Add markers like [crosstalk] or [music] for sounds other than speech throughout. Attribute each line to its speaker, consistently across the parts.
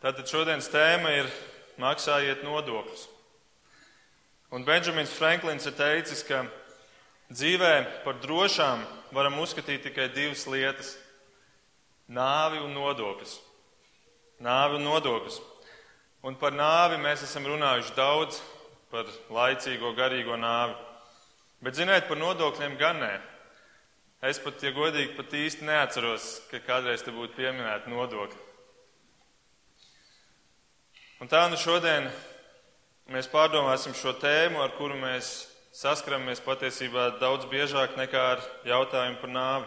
Speaker 1: Tātad šodienas tēma ir maksājiet nodokļus. Un Benjamins Franklins ir teicis, ka dzīvē par drošām varam uzskatīt tikai divas lietas - nāvi un nodokļus. Nāvi un nodokļus. Un par nāvi mēs esam runājuši daudz, par laicīgo, garīgo nāvi. Bet ziniet, par nodokļiem gan nē. Es pat, ja godīgi, pat īsti neatceros, ka kādreiz te būtu pieminēta nodokļa. Un tā nu šodien mēs pārdomāsim šo tēmu, ar kuru mēs saskaramies patiesībā daudz biežāk nekā ar jautājumu par nāvi.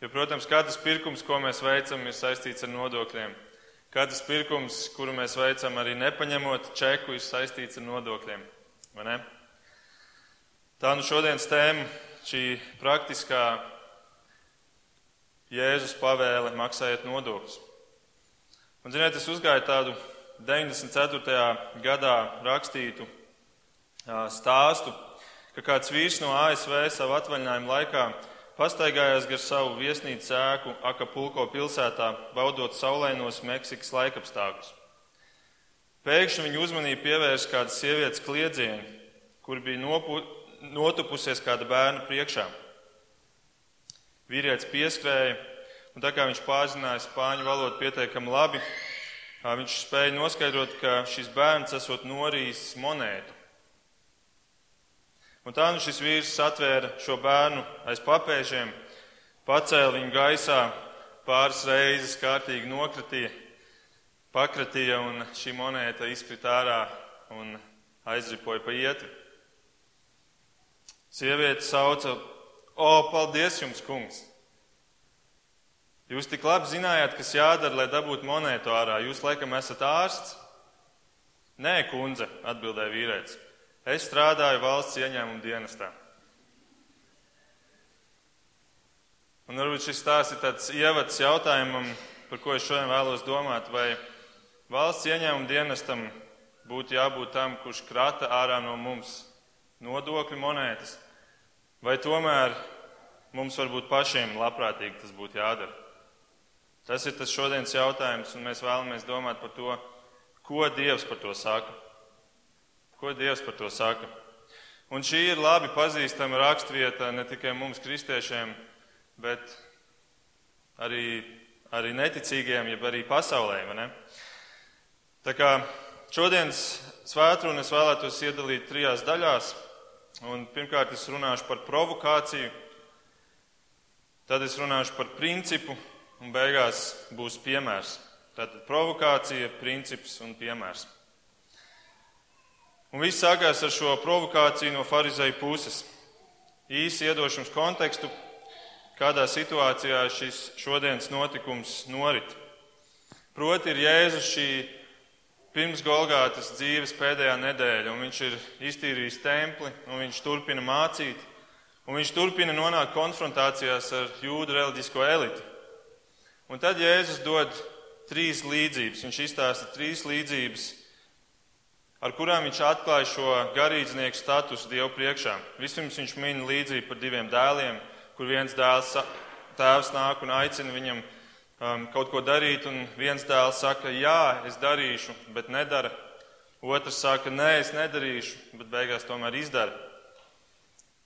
Speaker 1: Jo, protams, katrs pirkums, ko mēs veicam, ir saistīts ar nodokļiem. Katrs pirkums, kuru mēs veicam arī nepaņemot čeku, ir saistīts ar nodokļiem. Tā nu šodienas tēma, šī praktiskā Jēzus pavēle maksājiet nodokļus. Un, ziniet, es uzgāju tādu 94. gadā rakstītu stāstu, ka kāds vīrs no ASV savu atvaļinājumu laikā pastaigājās gar savu viesnīcu ēku Akapulko pilsētā, baudot saulainos Meksikas laikapstākļus. Pēkšņi viņa uzmanību pievērsa kāda sievietes kliedzieni, kur bija nopu, notupusies kāda bērna priekšā. Vīrietis pieskrēja, un tā kā viņš pārzināja spāņu valodu pietiekami labi, viņš spēja noskaidrot, ka šis bērns esot norījis monētu. Un tā nu šis vīrs atvēra šo bērnu aiz papēžiem, pacēla viņu gaisā, pāris reizes kārtīgi nokratīja, pakratīja un šī monēta izkrita ārā un aizripoja pa ietvi. Sieviete sauca, o, paldies jums, kungs! Jūs tik labi zinājāt, kas jādara, lai dabūtu monētu ārā. Jūs laikam esat ārsts? Nē, kundze, atbildēja vīrietis. Es strādāju valsts ieņēmuma dienestā. Un varbūt šis stāsts ir tāds ievads jautājumam, par ko es šodien vēlos domāt, vai valsts ieņēmuma dienestam būtu jābūt tam, kurš krata ārā no mums nodokļu monētas, vai tomēr mums varbūt pašiem labprātīgi tas būtu jādara. Tas ir tas šodienas jautājums, un mēs vēlamies domāt par to, ko Dievs par to saka. Ko Dievs par to saka? Un šī ir labi pazīstama rakstvieta ne tikai mums, kristiešiem, bet arī, arī neticīgiem, jeb arī pasaulē. Tā kā šodienas svētkrunu es vēlētos iedalīt trijās daļās. Un pirmkārt, es runāšu par provokāciju, tad es runāšu par principu, un beigās būs piemērs. Tātad provokācija, princips un piemērs. Un viss sākās ar šo provokāciju no farizēju puses. Īsi iedošams kontekstu, kādā situācijā šis šodienas notikums norit. Proti ir Jēzus šī pirms Golgātas dzīves pēdējā nedēļa, un viņš ir iztīrījis templi, un viņš turpina mācīt, un viņš turpina nonākt konfrontācijās ar jūdu reliģisko elitu. Un tad Jēzus dod trīs līdzības. Viņš izstāsta trīs līdzības, ar kurām viņš atklāja šo garīdznieku statusu Dievu priekšā. Vispirms viņš min līdzību par diviem dēliem, kur viens dēls, tēvs nāk un aicina viņam um, kaut ko darīt, un viens dēls saka, jā, es darīšu, bet nedara. Otrs saka, nē, es nedarīšu, bet beigās tomēr izdara.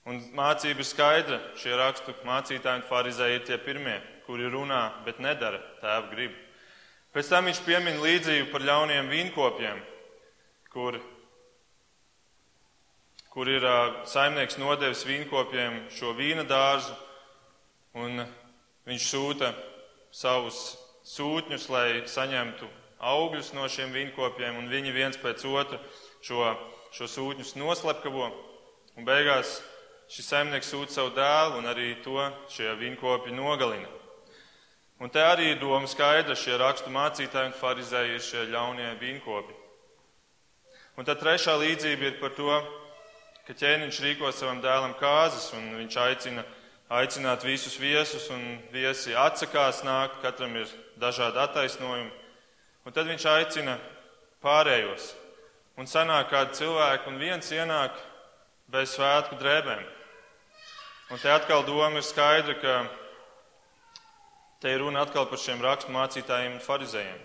Speaker 1: Un mācība ir skaidra. Šie rakstu mācītāji un farizēji ir tie pirmie kuri runā, bet nedara tēva gribu. Pēc tam viņš piemin līdzību par ļauniem vīnkopiem, kur, kur ir saimnieks nodevis vīnkopiem šo vīna dārzu, un viņš sūta savus sūtņus, lai saņemtu augļus no šiem vīnkopiem, un viņi viens pēc otra šo, šo sūtņus noslepkavo, un beigās šis saimnieks sūta savu dēlu, un arī to šie vīnkopi nogalina. Un te arī ir doma skaidra, šie rakstu mācītāji un farizēji ir šie ļaunie vīnkopi. Un tad trešā līdzība ir par to, ka ķēniņš rīko savam dēlam kāzas un viņš aicina aicināt visus viesus un viesi atsakās nākt, katram ir dažādi attaisnojumi. Un tad viņš aicina pārējos. Un sanāk kādi cilvēki un viens ienāk bez svētku drēbēm. Un te atkal doma ir skaidra, ka Te ir runa atkal par šiem rakstu mācītājiem un farizējiem.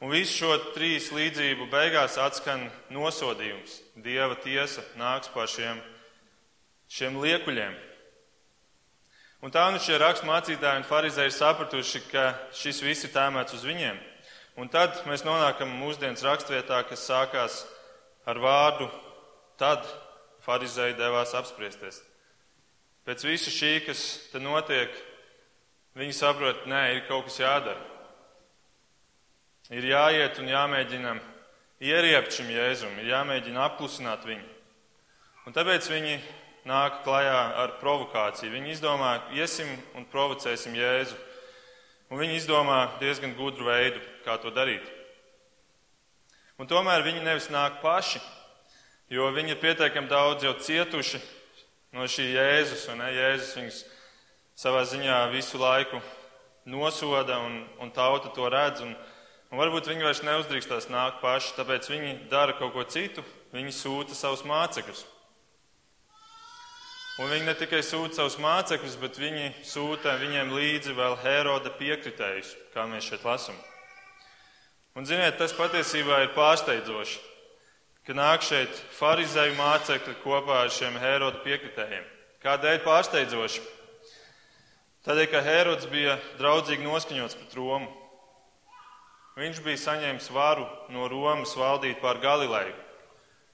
Speaker 1: Un visu šo trīs līdzību beigās atskan nosodījums. Dieva tiesa nāks pār šiem, šiem liekuļiem. Un tā nu šie rakstmācītāji un farizēji ir sapratuši, ka šis viss ir tēmēts uz viņiem. Un tad mēs nonākam mūsdienas rakstvietā, kas sākās ar vārdu tad farizēji devās apspriesties. Pēc visa šī, kas te notiek, viņi saprot, nē, ir kaut kas jādara. Ir jāiet un jāmēģina ieriept šim jēzum, ir jāmēģina apklusināt viņu. Un tāpēc viņi nāk klajā ar provokāciju. Viņi izdomā, iesim un provocēsim Jēzu. Un viņi izdomā diezgan gudru veidu, kā to darīt. Un tomēr viņi nevis nāk paši, jo viņi ir pietiekami daudz jau cietuši no šī Jēzus, un ne, Jēzus viņus savā ziņā visu laiku nosoda, un, un tauta to redz. Un, un varbūt viņi vairs neuzdrīkstās nākt paši, tāpēc viņi dara kaut ko citu. Viņi sūta savus mācekļus. Un viņi ne tikai sūta savus mācekļus, bet viņi sūta viņiem līdzi vēl Heroda piekritējus, kā mēs šeit lasām. Un, ziniet, tas patiesībā ir pārsteidzoši, ka nāk šeit farizēju mācekļi kopā ar šiem Heroda piekritējiem. Kādēļ pārsteidzoši? Tādēļ, ka Herods bija draudzīgi noskaņots pret Romu. Viņš bija saņēmis varu no Romas valdīt pār Galileju.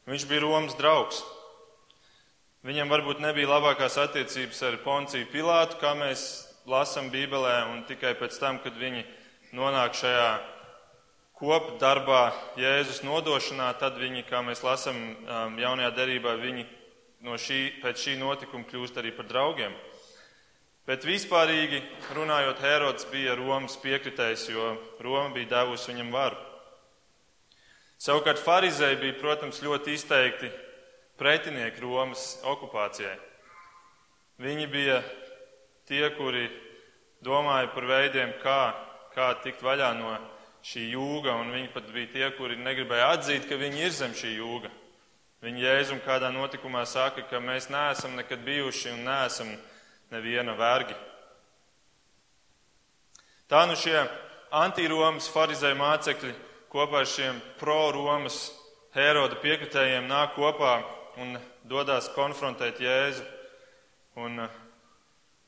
Speaker 1: Viņš bija Romas draugs. Viņam varbūt nebija labākās attiecības ar Ponciju Pilātu, kā mēs lasām Bībelē, un tikai pēc tam, kad viņi nonāk šajā kopdarbā Jēzus nodošanā, tad viņi, kā mēs lasām um, jaunajā derībā, viņi no šī, pēc šī notikuma kļūst arī par draugiem. Bet vispārīgi runājot, Herods bija Romas piekritējs, jo Roma bija devusi viņam varu. Savukārt farizēji bija, protams, ļoti izteikti pretinieki Romas okupācijai. Viņi bija tie, kuri domāja par veidiem, kā, kā tikt vaļā no šī jūga, un viņi pat bija tie, kuri negribēja atzīt, ka viņi ir zem šī jūga. Viņi jēzum kādā notikumā saka, ka mēs neesam nekad bijuši un neesam neviena vergi. Tā nu šie anti-Romas farizēju mācekļi kopā ar šiem pro-Romas Heroda piekritējiem nāk kopā un dodas konfrontēt Jēzu. Un uh,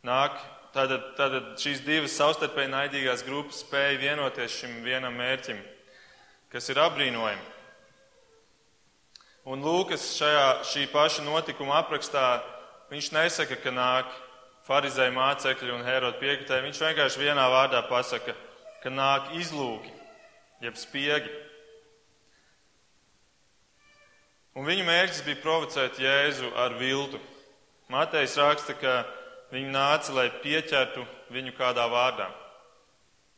Speaker 1: nāk, tad, tad šīs divas savstarpēji naidīgās grupas spēja vienoties šim vienam mērķim, kas ir apbrīnojami. Un Lūkas šajā šī paša notikuma aprakstā viņš nesaka, ka nāk farizēji mācekļi un Heroda piekritēji. Viņš vienkārši vienā vārdā pasaka, ka nāk izlūki, jeb spiegi. Un viņu mērķis bija provocēt Jēzu ar viltu. Matejs raksta, ka viņi nāca, lai pieķertu viņu kādā vārdā.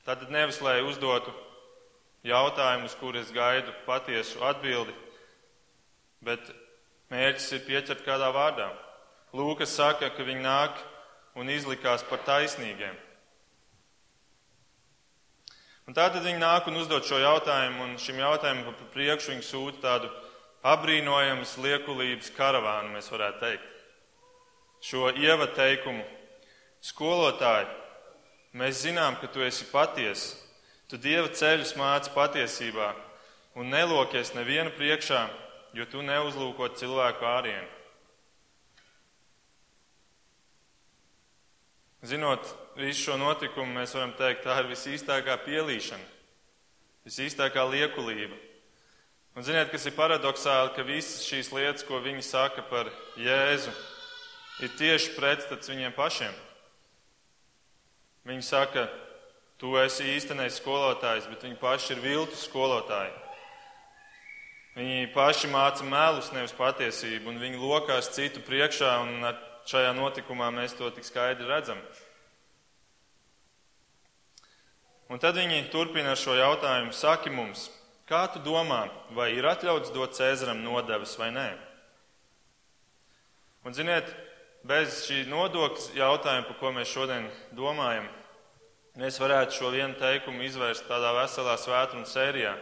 Speaker 1: Tātad nevis, lai uzdotu jautājumus, kurus gaidu patiesu atbildi, bet mērķis ir pieķert kādā vārdā. Lūkas saka, ka viņi nāk un izlikās par taisnīgiem. Un tātad viņi nāk un uzdod šo jautājumu, un šim jautājumam pa priekšu viņi sūta tādu apbrīnojams liekulības karavānu, mēs varētu teikt. Šo ievateikumu skolotāji, mēs zinām, ka tu esi patiesa, tu Dieva ceļus māci patiesībā un nelokies nevienu priekšā, jo tu neuzlūko cilvēku ārienu. Zinot visu šo notikumu, mēs varam teikt, tā ir visīstākā pielīšana, visīstākā liekulība. Un ziniet, kas ir paradoxāli, ka visas šīs lietas, ko viņi saka par Jēzu, ir tieši pretstats viņiem pašiem. Viņi saka, tu esi īstenais skolotājs, bet viņi paši ir viltus skolotāji. Viņi paši māca melus, nevis patiesību, un viņi lokās citu priekšā, un šajā notikumā mēs to tik skaidri redzam. Un tad viņi turpina šo jautājumu: Saki mums, Kā tu domā, vai ir atļauts dot Cēzaram nodevas vai nē? Un, ziniet, bez šī nodokļa jautājuma, par ko mēs šodien domājam, mēs varētu šo vienu teikumu izvērst tādā veselā svētdienas sērijā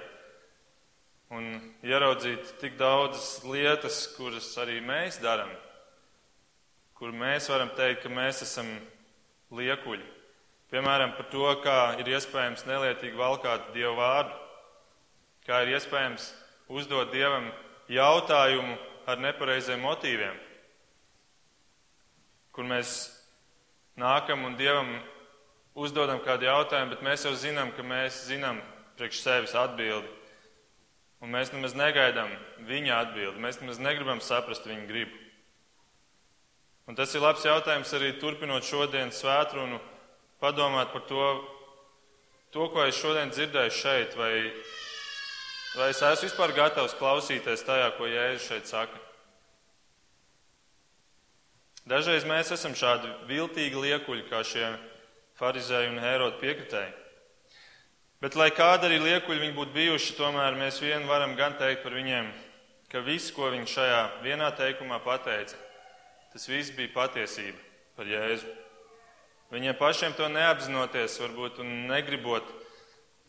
Speaker 1: un ieraudzīt tik daudzas lietas, kuras arī mēs darām, kur mēs varam teikt, ka mēs esam liekuļi. Piemēram, par to, kā ir iespējams nelietīgi valkāt Dievu vārdu kā ir iespējams uzdot Dievam jautājumu ar nepareiziem motīviem, kur mēs nākam un Dievam uzdodam kādu jautājumu, bet mēs jau zinām, ka mēs zinām priekš sevis atbildi. Un mēs nemaz negaidām viņa atbildi. Mēs nemaz negribam saprast viņa gribu. Un tas ir labs jautājums arī turpinot šodienas svētrunu, padomāt par to, to, ko es šodien dzirdēju šeit, vai, vai es esmu vispār gatavs klausīties tajā, ko Jēzus šeit saka. Dažreiz mēs esam šādi viltīgi liekuļi, kā šie farizēji un hēroti piekritēji. Bet, lai kāda arī liekuļi viņi būtu bijuši, tomēr mēs vien varam gan teikt par viņiem, ka viss, ko viņi šajā vienā teikumā pateica, tas viss bija patiesība par Jēzu. Viņiem pašiem to neapzinoties, varbūt negribot,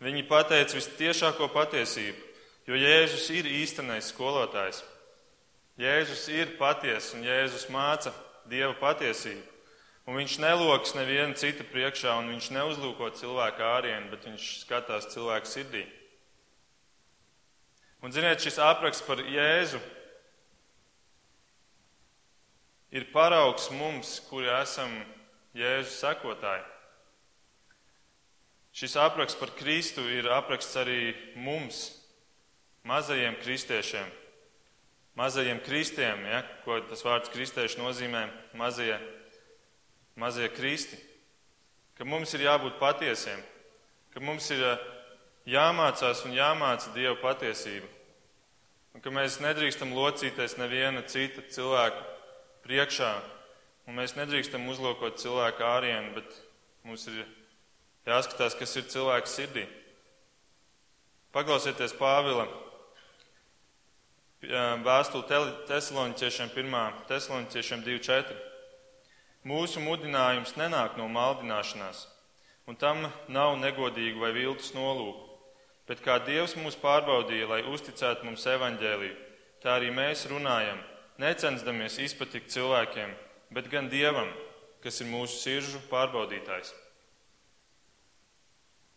Speaker 1: viņi pateica vistiešāko patiesību, jo Jēzus ir īstenais skolotājs. Jēzus ir patiesa un Jēzus māca Dieva patiesību. Un viņš neloks nevienu citu priekšā, un viņš neuzlūko cilvēku ārienu, bet viņš skatās cilvēku sirdī. Un, ziniet, šis apraksts par Jēzu ir paraugs mums, kuri esam Jēzus sekotāji. Šis apraksts par Kristu ir apraksts arī mums, mazajiem kristiešiem, mazajiem kristiem, ja, ko tas vārds kristieši nozīmē, mazie mazie kristi, ka mums ir jābūt patiesiem, ka mums ir eh, jāmācās un jāmāca Dieva patiesība, un ka mēs nedrīkstam locīties neviena cita cilvēka priekšā, un mēs nedrīkstam uzlokot cilvēku ārienu, bet mums ir jāskatās, kas ir cilvēka sirdī. Paklausieties Pāvila vēstuli Tesaloniķiešiem 1. Tesaloniķiešiem 2.4. Mūsu mudinājums nenāk no maldināšanās, un tam nav negodīgu vai viltus nolūku. Bet kā Dievs mūs pārbaudīja, lai uzticētu mums evaņģēliju, tā arī mēs runājam, necensdamies izpatikt cilvēkiem, bet gan Dievam, kas ir mūsu siržu pārbaudītājs.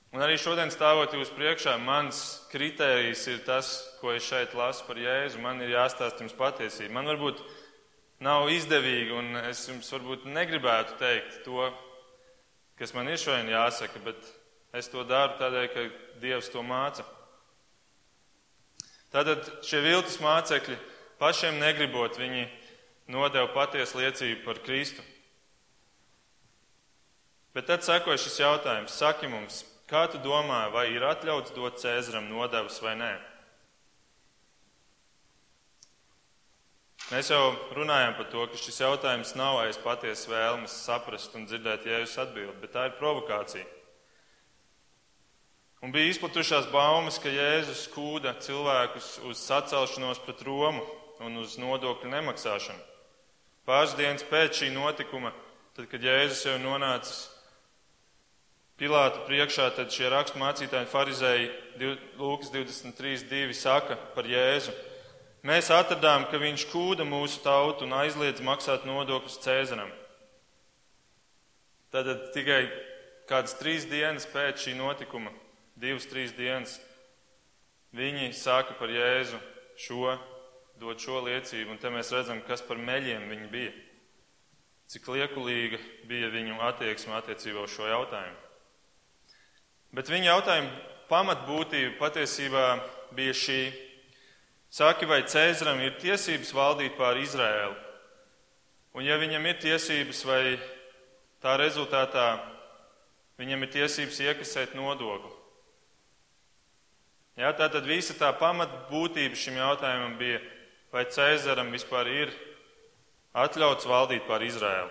Speaker 1: Un arī šodien stāvot jūs priekšā, mans kritērijs ir tas, ko es šeit lasu par Jēzu. Man ir jāstāsta jums patiesība. Man varbūt nav izdevīgi, un es jums varbūt negribētu teikt to, kas man ir šodien jāsaka, bet es to daru tādēļ, ka Dievs to māca. Tātad šie viltus mācekļi pašiem negribot, viņi nodeva patiesu liecību par Kristu. Bet tad sekoja šis jautājums: Saki mums, kā tu domā, vai ir atļauts dot Cēzaram nodevas vai nē? Mēs jau runājam par to, ka šis jautājums nav aiz patiesas vēlmes saprast un dzirdēt jēzus atbildi, bet tā ir provokācija. Un bija izplatušās baumas, ka Jēzus kūda cilvēkus uz sacelšanos pret Romu un uz nodokļu nemaksāšanu. Pāris dienas pēc šī notikuma, tad, kad Jēzus jau nonācis Pilāta priekšā, tad šie raksturmācītāji farizēji Lūkas 23.2 saka par Jēzu. Mēs atradām, ka viņš kūda mūsu tautu un aizliedz maksāt nodokļus Cēzaram. Tad tikai kādas trīs dienas pēc šī notikuma, divas, trīs dienas, viņi saka par Jēzu šo, dod šo liecību, un te mēs redzam, kas par meļiem viņi bija. Cik liekulīga bija viņu attieksme attiecībā uz šo jautājumu. Bet viņa jautājuma pamatbūtība patiesībā bija šī Saki, vai Cēzaram ir tiesības valdīt pār Izraēlu? Un ja viņam ir tiesības, vai tā rezultātā viņam ir tiesības iekasēt nodokli? Jā, tā tad visa tā pamatbūtība šim jautājumam bija, vai Cēzaram vispār ir atļauts valdīt pār Izraēlu.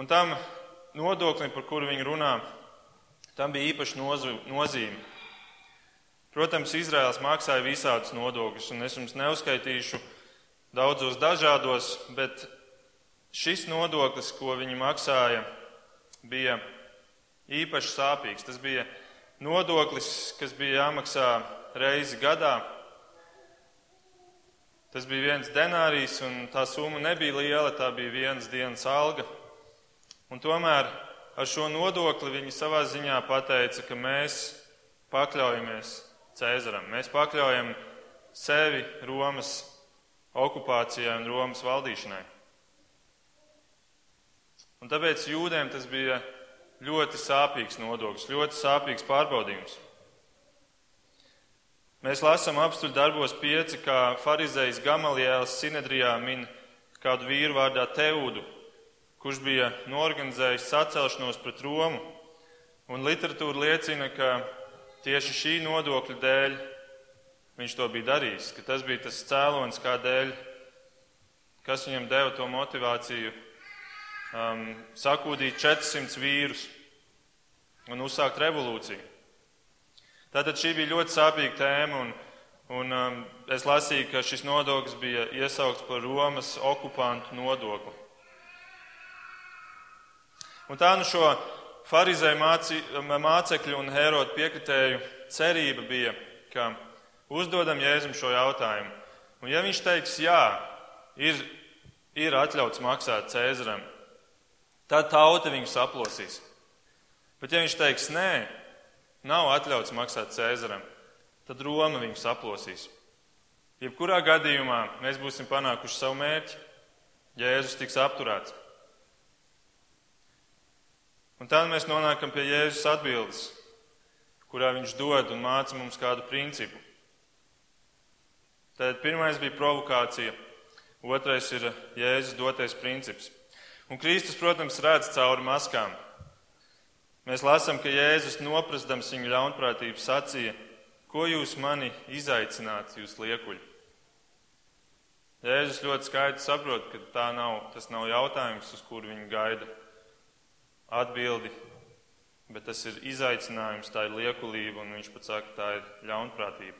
Speaker 1: Un tam nodoklim, par kuru viņi runā, tam bija īpaša nozīme. Protams, Izraels maksāja visādus nodokļus, un es jums neuzskaitīšu daudzos dažādos, bet šis nodoklis, ko viņi maksāja, bija īpaši sāpīgs. Tas bija nodoklis, kas bija jāmaksā reizi gadā. Tas bija viens denārijs, un tā summa nebija liela, tā bija vienas dienas alga. Un tomēr ar šo nodokli viņi savā ziņā pateica, ka mēs pakļaujamies Cēzaram. Mēs pakļaujam sevi Romas okupācijai un Romas valdīšanai. Un tāpēc jūdiem tas bija ļoti sāpīgs nodoklis, ļoti sāpīgs pārbaudījums. Mēs lasām apstuļu darbos pieci, kā farizējs Gamaliels Sinedrijā min kādu vīru vārdā Teudu, kurš bija norganizējis sacelšanos pret Romu. Un literatūra liecina, ka tieši šī nodokļa dēļ viņš to bija darījis, ka tas bija tas cēlonis, kādēļ, kas viņam deva to motivāciju um, sakūdīt 400 vīrus un uzsākt revolūciju. Tātad šī bija ļoti sāpīga tēma, un, un um, es lasīju, ka šis nodoklis bija iesaukts par Romas okupantu nodokli. Un tā nu šo farizēju māci, mācekļu un Herodu piekritēju cerība bija, ka uzdodam Jēzum šo jautājumu. Un ja viņš teiks, jā, ir, ir atļauts maksāt Cēzaram, tad tauta viņu saplosīs. Bet ja viņš teiks, nē, nav atļauts maksāt Cēzaram, tad Roma viņu saplosīs. Jebkurā gadījumā mēs būsim panākuši savu mērķi. Jēzus tiks apturēts. Un tad mēs nonākam pie Jēzus atbildes, kurā viņš dod un māca mums kādu principu. Tad pirmais bija provokācija, otrais ir Jēzus dotais princips. Un Kristus, protams, redz cauri maskām. Mēs lasām, ka Jēzus noprastams viņu ļaunprātību sacīja, ko jūs mani izaicināt, jūs liekuļi. Jēzus ļoti skaidri saprot, ka nav, tas nav jautājums, uz kuru viņi gaida atbildi, bet tas ir izaicinājums, tā ir liekulība, un viņš pat saka, tā ir ļaunprātība.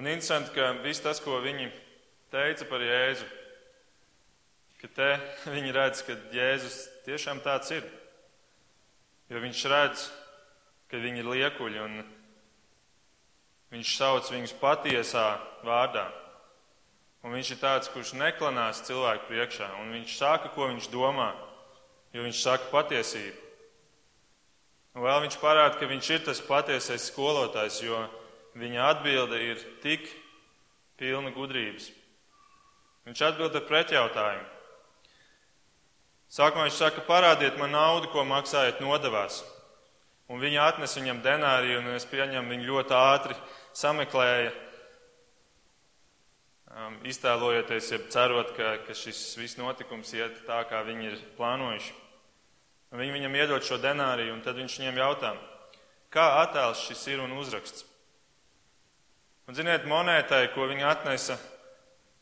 Speaker 1: Un interesanti, ka viss tas, ko viņi teica par Jēzu, ka te [laughs] viņi redz, ka Jēzus tiešām tāds ir. Jo viņš redz, ka viņi ir liekuļi un viņš sauc viņus patiesā vārdā. Un viņš ir tāds, kurš neklanās cilvēku priekšā, un viņš saka, ko viņš domā, jo viņš saka patiesību. Un vēl viņš parāda, ka viņš ir tas patiesais skolotājs, jo viņa atbilde ir tik pilna gudrības. Viņš atbild ar pretjautājumu. Sākumā viņš saka, parādiet man naudu, ko maksājat nodevās. Un viņa atnes viņam denāriju, un es pieņemu, viņu ļoti ātri sameklēja, um, iztēlojoties, ja cerot, ka, ka šis viss notikums iet tā, kā viņi ir plānojuši. Un viņi viņam iedod šo denāriju, un tad viņš viņiem jautā, kā attēls šis ir un uzraksts. Un, ziniet, monētai, ko viņi atnesa,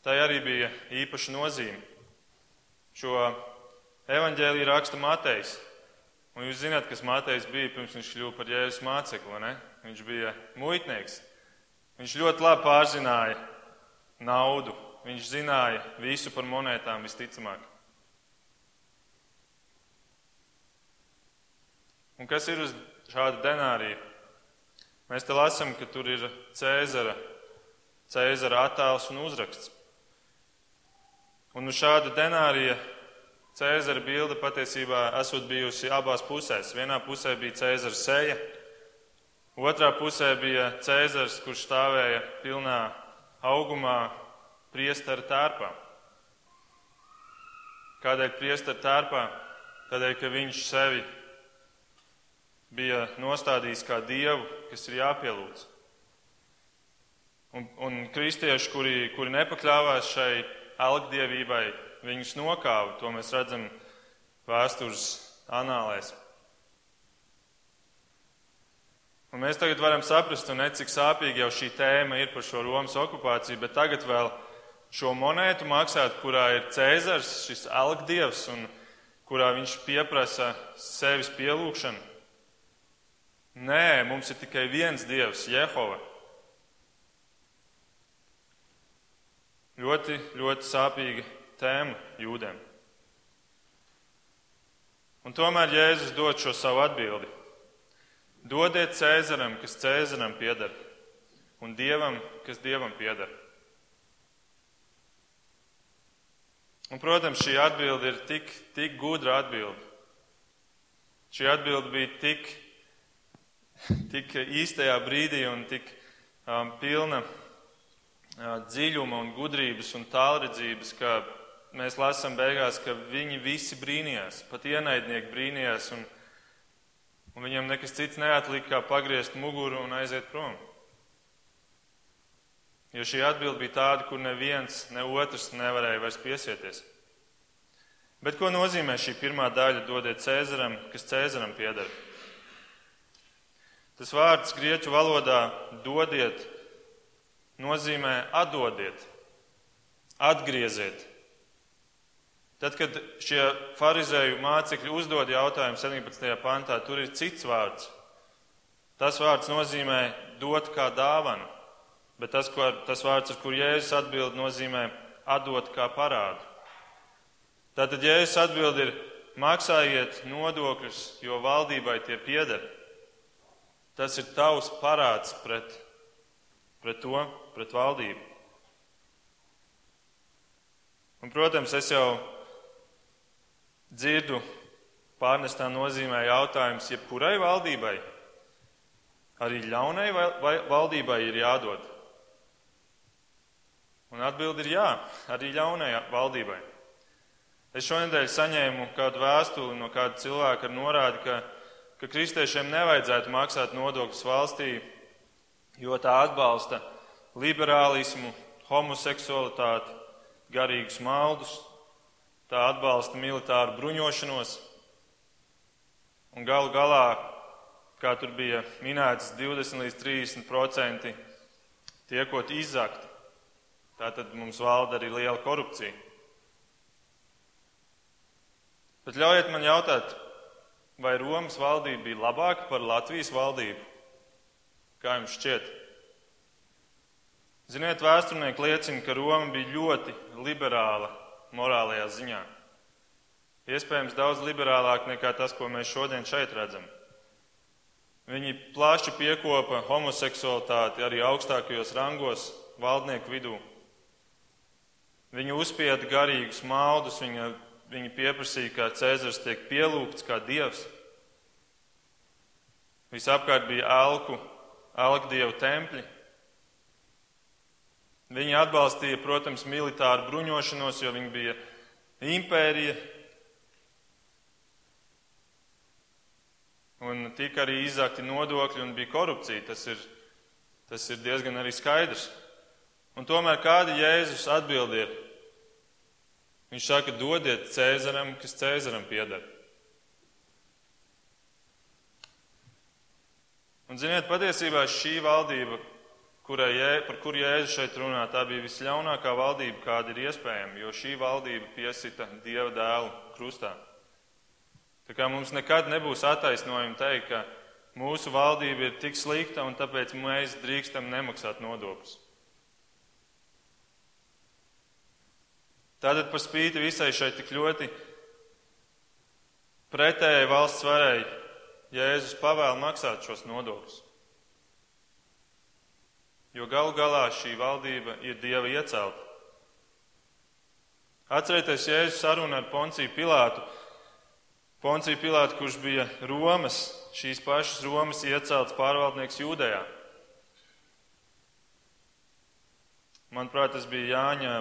Speaker 1: tai arī bija īpaša nozīme. Šo evaņģēlīju raksta Matejs. Un jūs zināt, kas Matejs bija pirms viņš kļuva par Jēzus mācekli, ne? Viņš bija muitnieks. Viņš ļoti labi pārzināja naudu. Viņš zināja visu par monētām visticamāk. Un kas ir uz šāda denārija? Mēs te lasām, ka tur ir Cēzara, Cēzara attēls un uzraksts. Un uz šāda denārija Cēzara bilde patiesībā esot bijusi abās pusēs. Vienā pusē bija Cēzara seja, otrā pusē bija Cēzars, kurš stāvēja pilnā augumā priestara tērpā. Kādēļ priestara tērpā? Tādēļ, ka viņš sevi bija nostādījis kā dievu, kas ir jāpielūdz. Un, un kristieši, kuri, kuri nepakļāvās šai algdievībai, viņus nokāva. To mēs redzam vēstures anālēs. Un mēs tagad varam saprast, ne, cik sāpīgi jau šī tēma ir par šo Romas okupāciju, bet tagad vēl šo monētu maksāt, kurā ir Cēzars, šis algdievs, un kurā viņš pieprasa sevis pielūgšanu. Nē, mums ir tikai viens Dievs, Jehova. Ļoti, ļoti sāpīga tēma jūdiem. Un tomēr Jēzus dod šo savu atbildi. Dodiet Cēzaram, kas Cēzaram pieder, un Dievam, kas Dievam pieder. Un, protams, šī atbilde ir tik, tik gudra atbilde. Šī atbilde bija tik, [laughs] tik īstajā brīdī un tik um, pilna uh, dziļuma un gudrības un tālredzības, ka mēs lasām beigās, ka viņi visi brīnījās, pat ienaidnieki brīnījās, un, un viņam nekas cits neatlika, kā pagriezt muguru un aiziet prom. Jo šī atbilde bija tāda, kur neviens, ne otrs nevarēja vairs piesieties. Bet ko nozīmē šī pirmā daļa dodiet Cēzaram, kas Cēzaram pieder? Tas vārds grieķu valodā dodiet nozīmē atdodiet, atgrieziet. Tad, kad šie farizēju mācekļi uzdod jautājumu 17. pantā, tur ir cits vārds. Tas vārds nozīmē dot kā dāvanu, bet tas, ko, tas vārds, ar kur Jēzus atbild, nozīmē atdot kā parādu. Tātad, ja es atbildu ir maksājiet nodokļus, jo valdībai tie pieder, tas ir tavs parāds pret, pret to, pret valdību. Un, protams, es jau dzirdu pārnestā nozīmē jautājums, jebkurai valdībai, arī ļaunai valdībai ir jādod. Un atbildi ir jā, arī ļaunai valdībai. Es šonadēļ saņēmu kādu vēstuli no kāda cilvēka ar norādi, ka, ka kristiešiem nevajadzētu maksāt nodokļus valstī, jo tā atbalsta liberālismu, homoseksualitāti, garīgus maldus, tā atbalsta militāru bruņošanos. Un galu galā, kā tur bija minēts, 20 līdz 30% tiekot izzakti. Tātad mums valda arī liela korupcija. Bet ļaujiet man jautāt, vai Romas valdība bija labāka par Latvijas valdību? Kā jums šķiet? Ziniet, vēsturnieki liecina, ka Roma bija ļoti liberāla morālajā ziņā. Iespējams, daudz liberālāk nekā tas, ko mēs šodien šeit redzam. Viņi plaši piekopa homoseksualitāti arī augstākajos rangos valdnieku vidū. Viņi uzspieda garīgus maldus, viņa Viņi pieprasīja, ka Cēzars tiek pielūgts kā dievs. Visapkārt bija elku, elku dievu tempļi. Viņi atbalstīja, protams, militāru bruņošanos, jo viņi bija impērija. Un tika arī izzakti nodokļi un bija korupcija. Tas ir, tas ir diezgan arī skaidrs. Un tomēr kāda Jēzus atbild ir? Viņš saka, dodiet Cēzaram, kas Cēzaram pieder. Un, ziniet, patiesībā šī valdība, kurai, par kuru Jēzus šeit runā, tā bija visļaunākā valdība, kāda ir iespējama, jo šī valdība piesita Dieva dēlu krustā. Tā kā mums nekad nebūs attaisnojumi teikt, ka mūsu valdība ir tik slikta un tāpēc mēs drīkstam nemaksāt nodokļus. Tātad par spīti visai šai tik ļoti pretējai valsts varai Jēzus pavēl maksāt šos nodokļus. Jo galu galā šī valdība ir Dieva iecelta. Atcerieties, Jēzus saruna ar Ponciju Pilātu. Ponciju Pilātu, kurš bija Romas, šīs pašas Romas iecelts pārvaldnieks Jūdejā. Manuprāt, tas bija Jāņa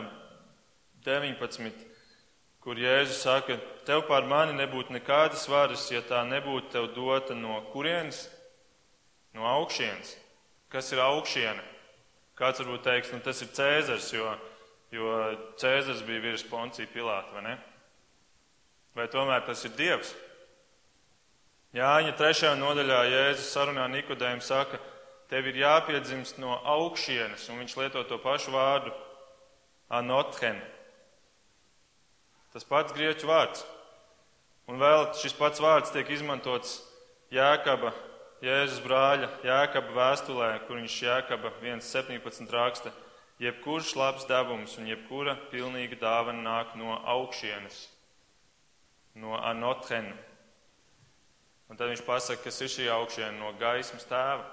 Speaker 1: 19, kur Jēzus saka, tev pār mani nebūtu nekādas varas, ja tā nebūtu tev dota no kurienes? No augšienes. Kas ir augšiene? Kāds varbūt teiks, nu tas ir Cēzars, jo, jo Cēzars bija virs Poncija Pilāta, vai ne? Vai tomēr tas ir Dievs? Jāņa trešajā nodaļā Jēzus sarunā Nikodējiem saka, tev ir jāpiedzimst no augšienes, un viņš lieto to pašu vārdu anothen, Tas pats grieķu vārds. Un vēl šis pats vārds tiek izmantots Jēkaba, Jēzus brāļa Jēkaba vēstulē, kur viņš Jēkaba 1.17 raksta, jebkurš labs devums un jebkura pilnīga dāvana nāk no augšienes, no anothena. Un tad viņš pasaka, kas ir šī augšiena no gaismas tēva.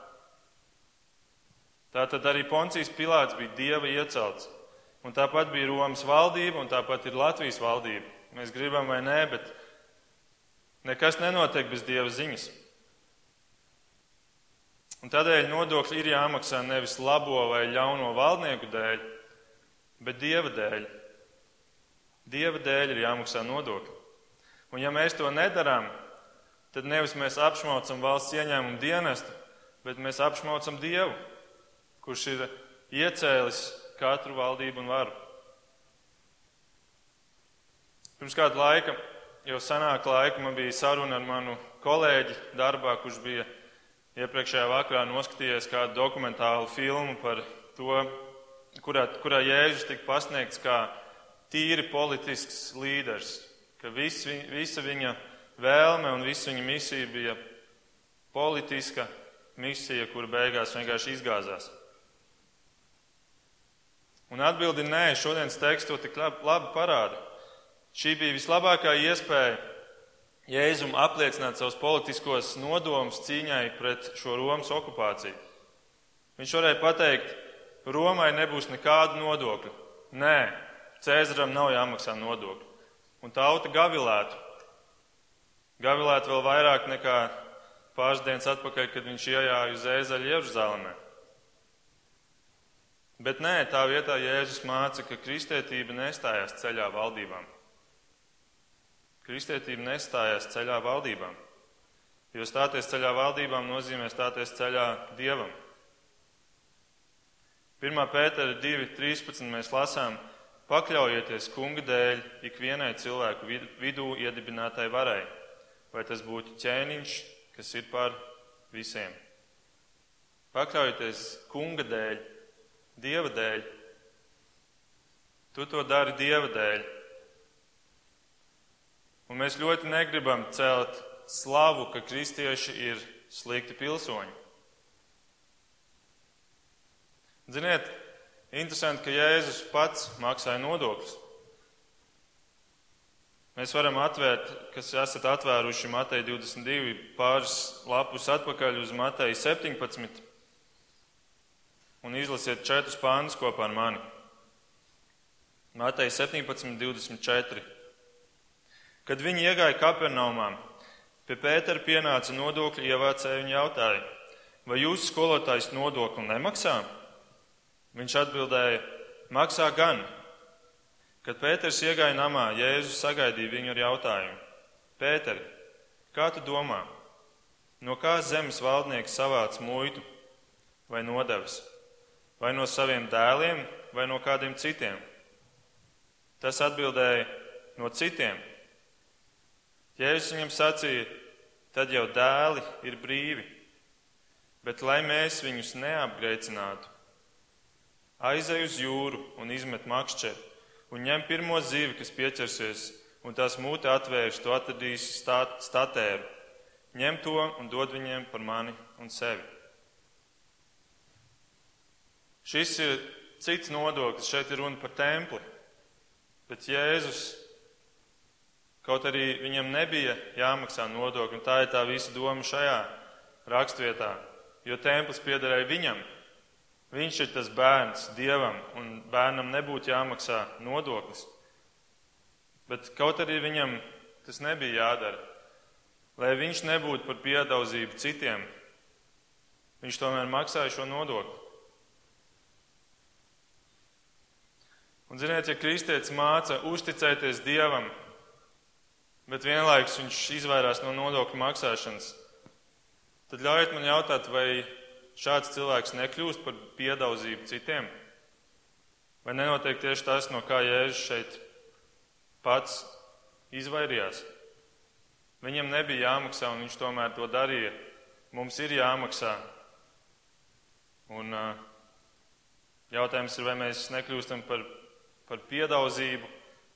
Speaker 1: Tātad arī Poncijas Pilāts bija dieva iecelts. Un tāpat bija Romas valdība, un tāpat ir Latvijas valdība. Mēs gribam vai nē, bet nekas nenotiek bez Dieva ziņas. Un tādēļ nodokļi ir jāmaksā nevis labo vai ļauno valdnieku dēļ, bet Dieva dēļ. Dieva dēļ ir jāmaksā nodokļi. Un ja mēs to nedarām, tad nevis mēs apšmaucam valsts ieņēmumu dienestu, bet mēs apšmaucam Dievu, kurš ir iecēlis katru valdību un varu. Pirms kāda laika, jau senāk laika, man bija saruna ar manu kolēģi darbā, kurš bija iepriekšējā vakarā noskatījies kādu dokumentālu filmu par to, kurā, kurā Jēzus tika pasniegts kā tīri politisks līderis, ka vis, visa viņa vēlme un visa viņa misija bija politiska misija, kura beigās vienkārši izgāzās. Un atbildi nē, šodienas teksts to tik labi parāda. Šī bija vislabākā iespēja Jēzum apliecināt savus politiskos nodomus cīņai pret šo Romas okupāciju. Viņš varēja pateikt, Romai nebūs nekādu nodokļu. Nē, Cēzaram nav jāmaksā nodokļi. Un tauta gavilētu. Gavilētu vēl vairāk nekā pāris dienas atpakaļ, kad viņš iejāja uz ēzeļu Jeruzalemē. Bet nē, tā vietā Jēzus māca, ka kristietība nestājās ceļā valdībām. Kristietība nestājās ceļā valdībām, jo stāties ceļā valdībām nozīmē stāties ceļā Dievam. 1. pētera 2.13 mēs lasām, pakļaujieties kunga dēļ ikvienai cilvēku vidū iedibinātai varai, vai tas būtu ķēniņš, kas ir par visiem. Pakļaujieties kunga dēļ, dieva dēļ. Tu to dari dieva dēļ. Un mēs ļoti negribam celt slavu, ka kristieši ir slikti pilsoņi. Ziniet, interesanti, ka Jēzus pats maksāja nodokļus. Mēs varam atvērt, kas esat atvēruši Mateja 22 pāris lapus atpakaļ uz Mateja 17 un izlasiet četrus pānus kopā ar mani. Mateja 17, 24. Kad viņi iegāja Kapernaumā, pie Pētera pienāca nodokļu ievācēji un jautāja, vai jūsu skolotājs nodokli nemaksā? Viņš atbildēja, maksā gan. Kad Pēters iegāja namā, Jēzus sagaidīja viņu ar jautājumu: Pēteri, kā tu domā, no kā zemes valdnieks savāc muitu vai nodevas? Vai no saviem dēliem, vai no kādiem citiem? Tas atbildēja: No citiem. Jēzus viņam sacīja: Tad jau dēli ir brīvi, bet lai mēs viņus neapgreicinātu, aizej uz jūru un izmet makšķeri un ņem pirmo zivi, kas pieķersies, un tās mūte atvērš, to atradīs stāt, statēru. Ņem to un dod viņiem par mani un sevi. Šis ir cits nodoklis, šeit ir runa par templi. Bet Jēzus, kaut arī viņam nebija jāmaksā nodokļi, un tā ir tā visa doma šajā rakstvietā, jo templis piederēja viņam. Viņš ir tas bērns dievam, un bērnam nebūtu jāmaksā nodoklis. Bet kaut arī viņam tas nebija jādara. Lai viņš nebūtu par piedauzību citiem, viņš tomēr maksāja šo nodokli. Un, ziniet, ja kristietis māca uzticēties Dievam, bet vienlaikus viņš izvairās no nodokļu maksāšanas, tad ļaujiet man jautāt, vai šāds cilvēks nekļūst par piedauzību citiem? Vai nenotiek tieši tas, no kā Jēzus šeit pats izvairījās? Viņam nebija jāmaksā, un viņš tomēr to darīja. Mums ir jāmaksā. Un uh, jautājums ir, vai mēs nekļūstam par, par piedauzību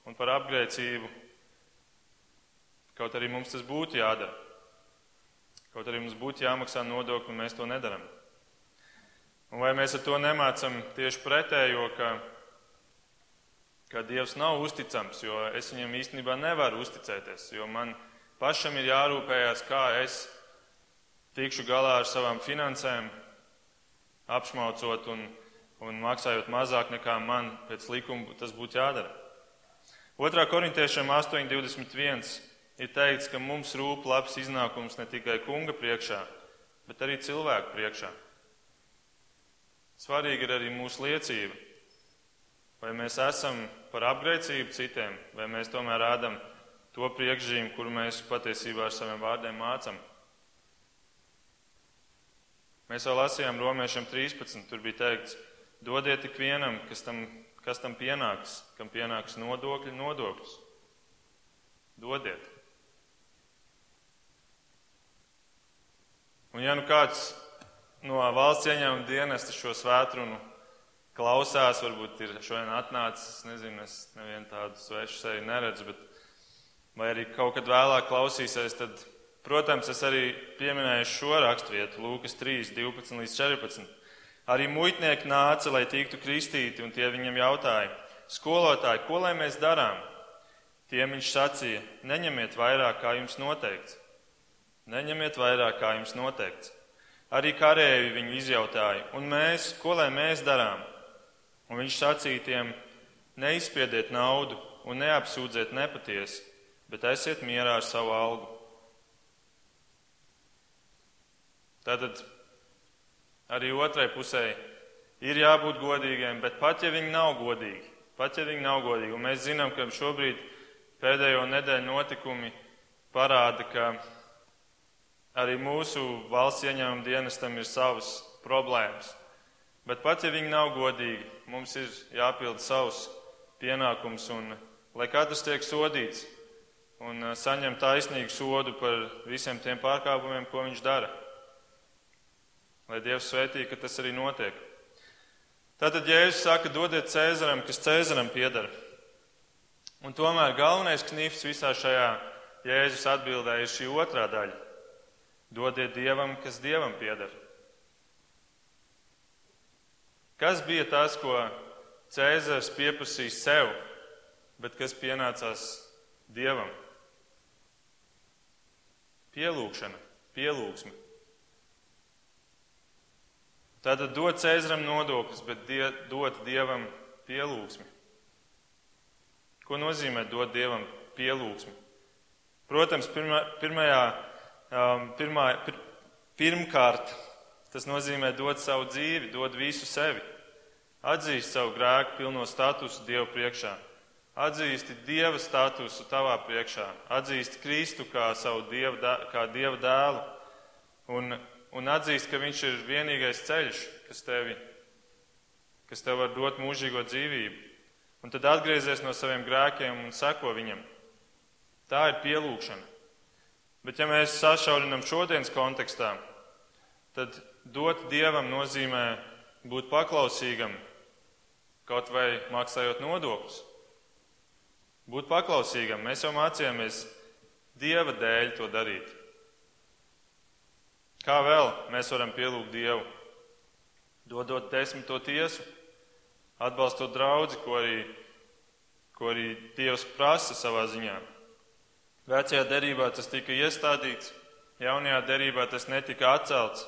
Speaker 1: un par apgrēcību. Kaut arī mums tas būtu jādara. Kaut arī mums būtu jāmaksā nodokļi, un mēs to nedaram. Un vai mēs ar to nemācam tieši pretējo, ka, ka Dievs nav uzticams, jo es viņam īstenībā nevaru uzticēties, jo man pašam ir jārūpējas, kā es tikšu galā ar savām finansēm, apšmaucot un un maksājot mazāk nekā man pēc likuma tas būtu jādara. 2. korintiešiem 8.21 ir teikts, ka mums rūp labs iznākums ne tikai kunga priekšā, bet arī cilvēku priekšā. Svarīga ir arī mūsu liecība. Vai mēs esam par apgrēcību citiem, vai mēs tomēr rādam to priekšzīmi, kuru mēs patiesībā ar saviem vārdiem mācam. Mēs jau lasījām Romiešiem 13. Tur bija teikts, dodiet ik vienam, kas tam, kas tam pienāks, kam pienāks nodokļi, nodokļus. Dodiet. Un ja nu kāds no valsts ieņēmuma dienesta šo svētrunu klausās, varbūt ir šodien atnācis, nezinu, es nevienu tādu svešu seju neredzu, bet vai arī kaut kad vēlāk klausīsies, tad, protams, es arī pieminēju šo raksturvietu, Lūkas 3, 12 līdz 14. Arī muitnieki nāca, lai tiktu kristīti, un tie viņam jautāja, skolotāji, ko lai mēs darām? Tiem viņš sacīja, neņemiet vairāk, kā jums noteikts. Neņemiet vairāk, kā jums noteikts. Arī karēji viņu izjautāja, un mēs, ko lai mēs darām? Un viņš sacīja tiem, neizspiediet naudu un neapsūdziet nepatiesi, bet esiet mierā ar savu algu. Tātad arī otrai pusē ir jābūt godīgiem, bet pat ja viņi nav godīgi, pat ja viņi nav godīgi, un mēs zinām, ka šobrīd pēdējo nedēļu notikumi parāda, ka arī mūsu valsts ieņēmuma dienestam ir savas problēmas. Bet pat ja viņi nav godīgi, mums ir jāpild savus pienākums, un lai katrs tiek sodīts, un uh, saņem taisnīgu sodu par visiem tiem pārkāpumiem, ko viņš dara. Lai Dievs svētī, ka tas arī notiek. Tātad Jēzus saka, dodiet Cēzaram, kas Cēzaram piedara. Un tomēr galvenais knifs visā šajā Jēzus atbildē ir šī otrā daļa. Dodiet Dievam, kas Dievam piedara. Kas bija tas, ko Cēzars pieprasīja sev, bet kas pienācās Dievam? Pielūgšana, pielūgsme. Tātad dot Cēzaram nodokļus, bet die, dot Dievam pielūgsmi. Ko nozīmē dot Dievam pielūgsmi? Protams, pirmā, pirmajā, um, pirmā, pir, pirmkārt, tas nozīmē dot savu dzīvi, dot visu sevi, atzīst savu grēku pilno statusu Dievu priekšā atzīsti Dieva statusu tavā priekšā, atzīsti Kristu kā savu Dieva, kā Dieva dēlu un, un atzīsti, ka Viņš ir vienīgais ceļš, kas tevi, kas tev var dot mūžīgo dzīvību. Un tad atgriezies no saviem grēkiem un seko viņam. Tā ir pielūgšana. Bet ja mēs sašaurinam šodienas kontekstā, tad dot Dievam nozīmē būt paklausīgam, kaut vai maksājot nodokļus. Būt paklausīgam. Mēs jau mācījāmies Dieva dēļ to darīt. Kā vēl mēs varam pielūgt Dievu? Dodot desmito tiesu, atbalstot draugu, ko arī, ko arī Dievs prasa savā ziņā. Vecajā derībā tas tika iestādīts, jaunajā derībā tas netika atcelts.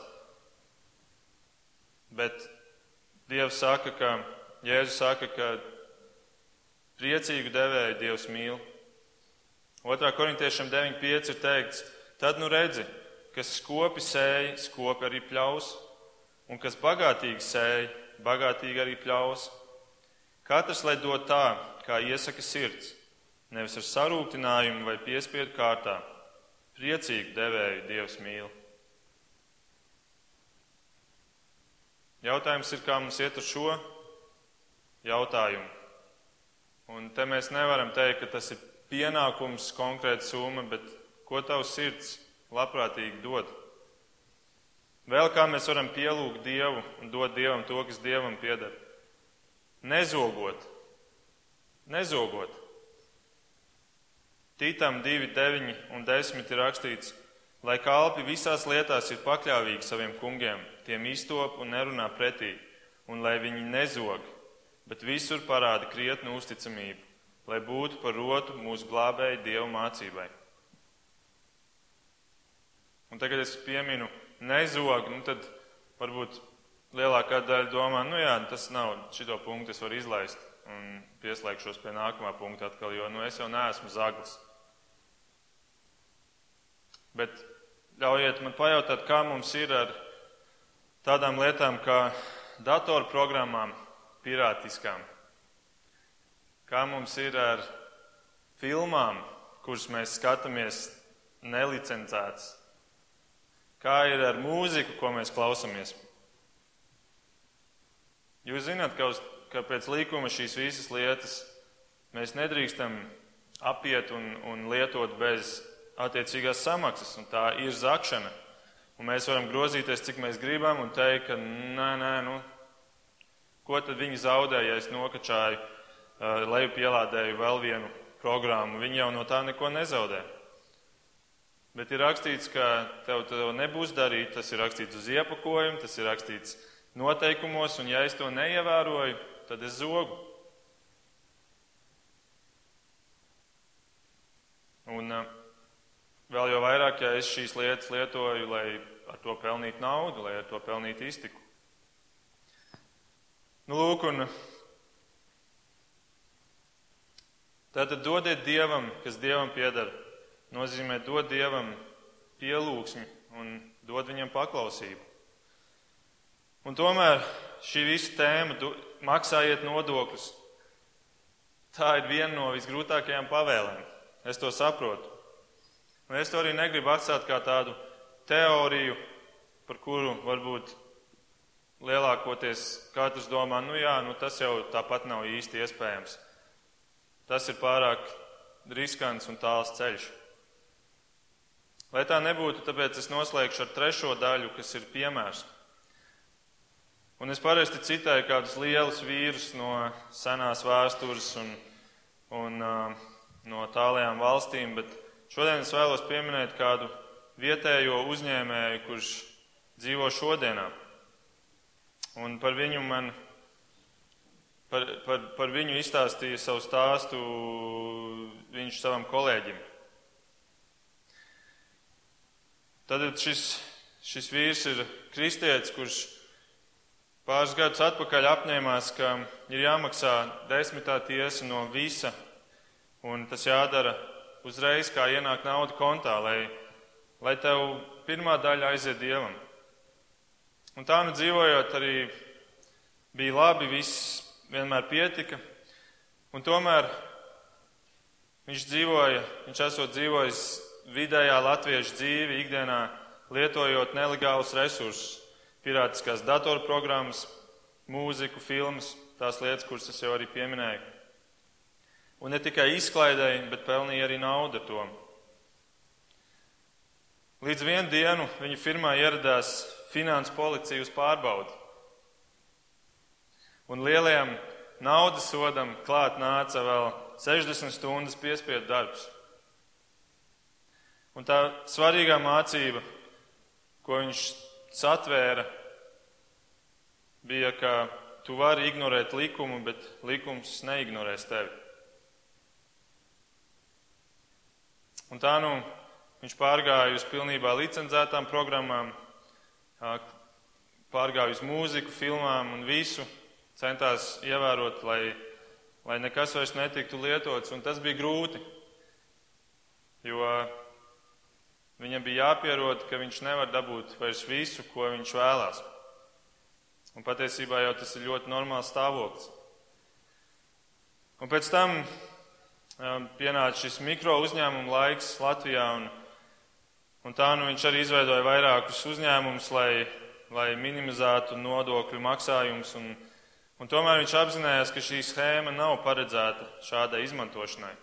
Speaker 1: Bet Dievs saka, ka Jēzus saka, ka Priecīgu devēju Dievs mīl. 2. korintiešam 9.5 ir teikts, tad nu redzi, kas skopi sēja, skopi arī pļaus, un kas bagātīgi sēja, bagātīgi arī pļaus. Katrs lai dod tā, kā iesaka sirds, nevis ar sarūktinājumu vai piespiedu kārtā. Priecīgu devēju Dievs mīl. Jautājums ir, kā mums iet ar šo jautājumu. Un te mēs nevaram teikt, ka tas ir pienākums konkrēta summa, bet ko tavs sirds labprātīgi dod. Vēl kā mēs varam pielūgt Dievu un dot Dievam to, kas Dievam pieder. Nezogot. Nezogot. Tītām 2, 9 un 10 ir rakstīts, lai kalpi visās lietās ir pakļāvīgi saviem kungiem, tiem iztop un nerunā pretī, un lai viņi nezog, bet visur parāda krietnu uzticamību, lai būtu par rotu mūsu glābēji Dievu mācībai. Un tagad es pieminu nezog, nu tad varbūt lielākā daļa domā, nu jā, tas nav, šito punktu es varu izlaist un pieslēgšos pie nākamā punkta atkal, jo nu, es jau neesmu zaglis. Bet ļaujiet man pajautāt, kā mums ir ar tādām lietām kā datorprogrammām, pirātiskām. Kā mums ir ar filmām, kuras mēs skatāmies nelicencētas? Kā ir ar mūziku, ko mēs klausāmies? Jūs zināt, ka, uz, ka pēc līkuma šīs visas lietas mēs nedrīkstam apiet un, un lietot bez attiecīgās samaksas, un tā ir zakšana. Un mēs varam grozīties, cik mēs gribam, un teikt, ka nē, nē, nu, ko tad viņi zaudēja, ja es nokačāju, uh, leju pielādēju vēl vienu programmu. Viņi jau no tā neko nezaudē. Bet ir rakstīts, ka tev to nebūs darīt. Tas ir rakstīts uz iepakojuma, tas ir rakstīts noteikumos, un ja es to neievēroju, tad es zogu. Un uh, vēl jau vairāk, ja es šīs lietas lietoju, lai ar to pelnītu naudu, lai ar to pelnītu iztiku. Nu, lūk, un tātad dodiet Dievam, kas Dievam piedara nozīmē dot Dievam pielūgsmi un dot viņam paklausību. Un tomēr šī visa tēma, maksājiet nodokļus, tā ir viena no visgrūtākajām pavēlēm. Es to saprotu. Un es to arī negribu atstāt kā tādu teoriju, par kuru varbūt lielākoties katrs domā, nu jā, nu tas jau tāpat nav īsti iespējams. Tas ir pārāk riskants un tāls ceļš. Lai tā nebūtu, tāpēc es noslēgšu ar trešo daļu, kas ir piemērs. Un es parasti citēju kādus lielus vīrus no senās vēstures un, un uh, no tālajām valstīm, bet šodien es vēlos pieminēt kādu vietējo uzņēmēju, kurš dzīvo šodienā. Un par viņu man, par, par, par viņu izstāstīja savu stāstu viņš savam kolēģim. Tad šis, šis vīrs ir kristietis, kurš pāris gadus atpakaļ apņēmās, ka ir jāmaksā desmitā tiesa no visa, un tas jādara uzreiz, kā ienāk nauda kontā, lai, lai tev pirmā daļa aiziet dievam. Un tā nu dzīvojot, arī bija labi, viss vienmēr pietika, un tomēr viņš dzīvoja, viņš esot dzīvojis vidējā latviešu dzīvi ikdienā lietojot nelegālus resursus, pirātiskās datorprogrammas, mūziku, filmas, tās lietas, kuras es jau arī pieminēju. Un ne tikai izklaidēja, bet pelnīja arī naudu to. Līdz vienu dienu viņa firmā ieradās finanses policija uz pārbaudi. Un lielajam naudas sodam klāt nāca vēl 60 stundas piespiedu darbs. Un tā svarīgā mācība, ko viņš satvēra, bija, ka tu vari ignorēt likumu, bet likums neignorēs tevi. Un tā nu viņš pārgāja uz pilnībā licencētām programmām, pārgāja uz mūziku, filmām un visu, centās ievērot, lai, lai nekas vairs netiktu lietots, un tas bija grūti, jo Viņam bija jāpierod, ka viņš nevar dabūt vairs visu, ko viņš vēlās. Un patiesībā jau tas ir ļoti normāls stāvoklis. Un pēc tam um, pienāca šis mikro uzņēmuma laiks Latvijā, un, un tā nu viņš arī izveidoja vairākus uzņēmumus, lai, lai minimizētu nodokļu maksājumus. Un, un tomēr viņš apzinājās, ka šī schēma nav paredzēta šādai izmantošanai.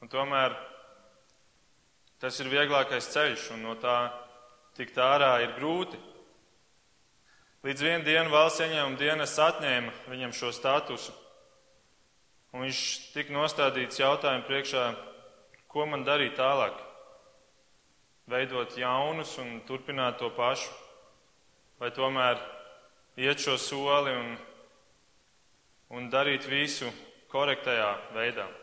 Speaker 1: Un tomēr Tas ir vieglākais ceļš, un no tā tikt ārā ir grūti. Līdz vienu dienu valsts ieņēmuma dienas atņēma viņam šo statusu, un viņš tika nostādīts jautājumu priekšā, ko man darīt tālāk. Veidot jaunus un turpināt to pašu, vai tomēr iet šo soli un, un darīt visu korektajā veidā.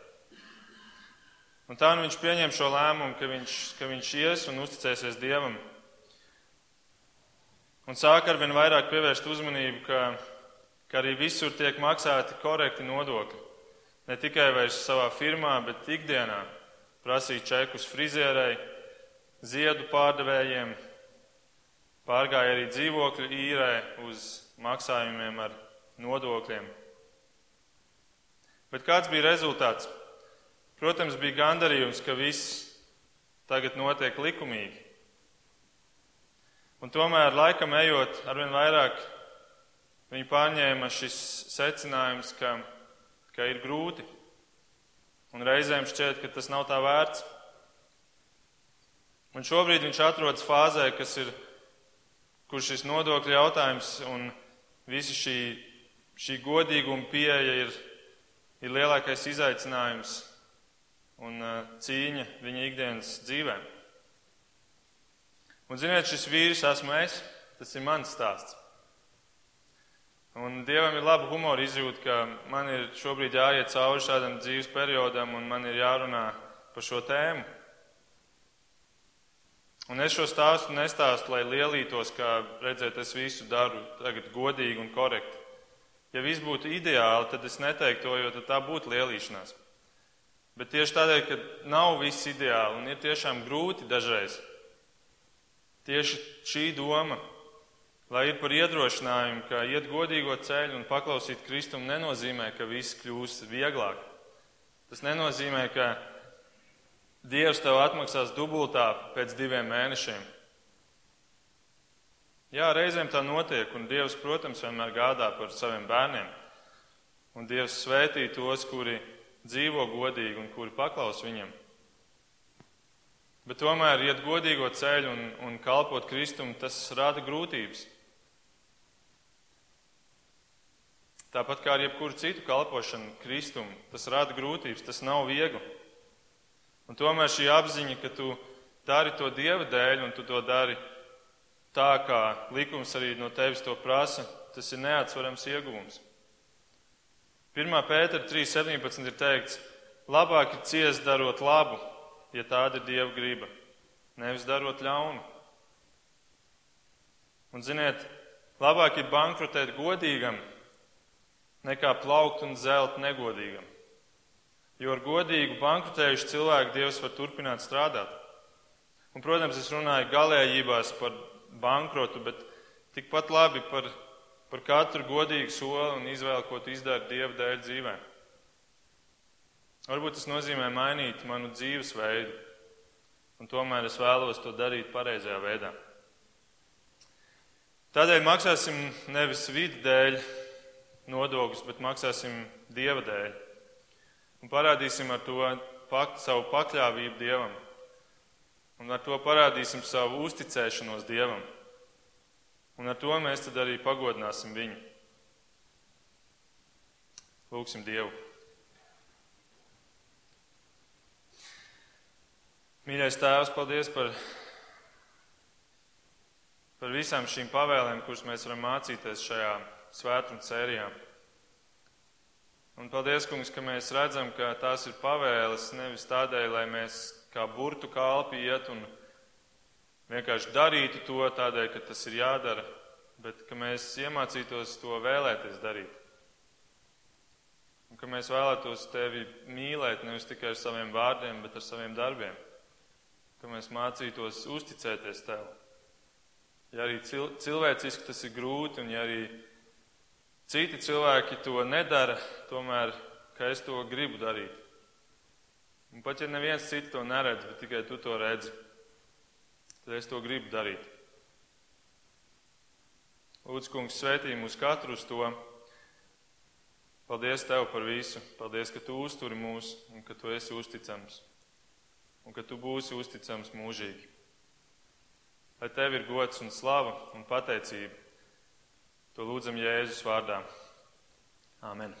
Speaker 1: Un tā nu viņš pieņem šo lēmumu, ka viņš, ka viņš ies un uzticēsies Dievam. Un sāk ar vien vairāk pievērst uzmanību, ka, ka arī visur tiek maksāti korekti nodokļi. Ne tikai vairs savā firmā, bet ikdienā prasīt čekus frizierei, ziedu pārdevējiem, pārgāja arī dzīvokļu īrē uz maksājumiem ar nodokļiem. Bet kāds bija rezultāts? Protams, bija gandarījums, ka viss tagad notiek likumīgi. Un tomēr, laikam ejot, arvien vairāk viņi pārņēma šis secinājums, ka, ka ir grūti. Un reizēm šķiet, ka tas nav tā vērts. Un šobrīd viņš atrodas fāzē, kas ir, kur šis nodokļu jautājums un visa šī, šī godīguma pieeja ir, ir lielākais izaicinājums un cīņa viņa ikdienas dzīvē. Un, ziniet, šis vīrs esmu es, tas ir mans stāsts. Un Dievam ir laba humora izjūta, ka man ir šobrīd jāiet cauri šādam dzīves periodam, un man ir jārunā par šo tēmu. Un es šo stāstu nestāstu, lai lielītos, kā redzēt, es visu daru tagad godīgi un korekti. Ja viss būtu ideāli, tad es neteiktu to, jo tā būtu lielīšanās. Bet tieši tādēļ, ka nav viss ideāli un ir tiešām grūti dažreiz, tieši šī doma, lai ir par iedrošinājumu, ka iet godīgo ceļu un paklausīt Kristumu, nenozīmē, ka viss kļūs vieglāk. Tas nenozīmē, ka Dievs tev atmaksās dubultā pēc diviem mēnešiem. Jā, reizēm tā notiek, un Dievs, protams, vienmēr gādā par saviem bērniem. Un Dievs svētī tos, kuri dzīvo godīgi un kuri paklaus viņam. Bet tomēr iet godīgo ceļu un, un kalpot Kristum, tas rada grūtības. Tāpat kā ar jebkuru citu kalpošanu Kristum, tas rada grūtības, tas nav viegli. Un tomēr šī apziņa, ka tu dari to Dieva dēļ un tu to dari tā, kā likums arī no tevis to prasa, tas ir neatsverams ieguvums. 1. pētera 3.17 ir teikts, labāk ir ciest darot labu, ja tāda ir Dieva griba, nevis darot ļaunu. Un ziniet, labāk ir bankrotēt godīgam, nekā plaukt un zelt negodīgam. Jo ar godīgu bankrotējušu cilvēku Dievs var turpināt strādāt. Un, protams, es runāju galējībās par bankrotu, bet tikpat labi par par katru godīgu soli un izvēli, ko tu izdari Dieva dēļ dzīvē. Varbūt tas nozīmē mainīt manu dzīvesveidu, un tomēr es vēlos to darīt pareizajā veidā. Tādēļ maksāsim nevis vidu dēļ nodokļus, bet maksāsim Dieva dēļ. Un parādīsim ar to pak, savu pakļāvību Dievam. Un ar to parādīsim savu uzticēšanos Dievam. Un ar to mēs tad arī pagodināsim viņu. Lūksim Dievu. Mīļais Tēvs, paldies par, par visām šīm pavēlēm, kuras mēs varam mācīties šajā svētdienas sērijā. Un paldies, kungs, ka mēs redzam, ka tās ir pavēles nevis tādēļ, lai mēs kā burtu kalpi iet un vienkārši darītu to tādēļ, ka tas ir jādara, bet ka mēs iemācītos to vēlēties darīt. Un ka mēs vēlētos tevi mīlēt nevis tikai ar saviem vārdiem, bet ar saviem darbiem. Ka mēs mācītos uzticēties tev. Ja arī cilvēciski tas ir grūti, un ja arī citi cilvēki to nedara, tomēr, ka es to gribu darīt. Un pat ja neviens cits to neredz, bet tikai tu to redzi, tad es to gribu darīt. Lūdzu, kungs, svētī mūs katru uz to. Paldies Tev par visu. Paldies, ka Tu uzturi mūs un ka Tu esi uzticams. Un ka Tu būsi uzticams mūžīgi. Lai Tev ir gods un slava un pateicība. To lūdzam Jēzus vārdā. Āmen.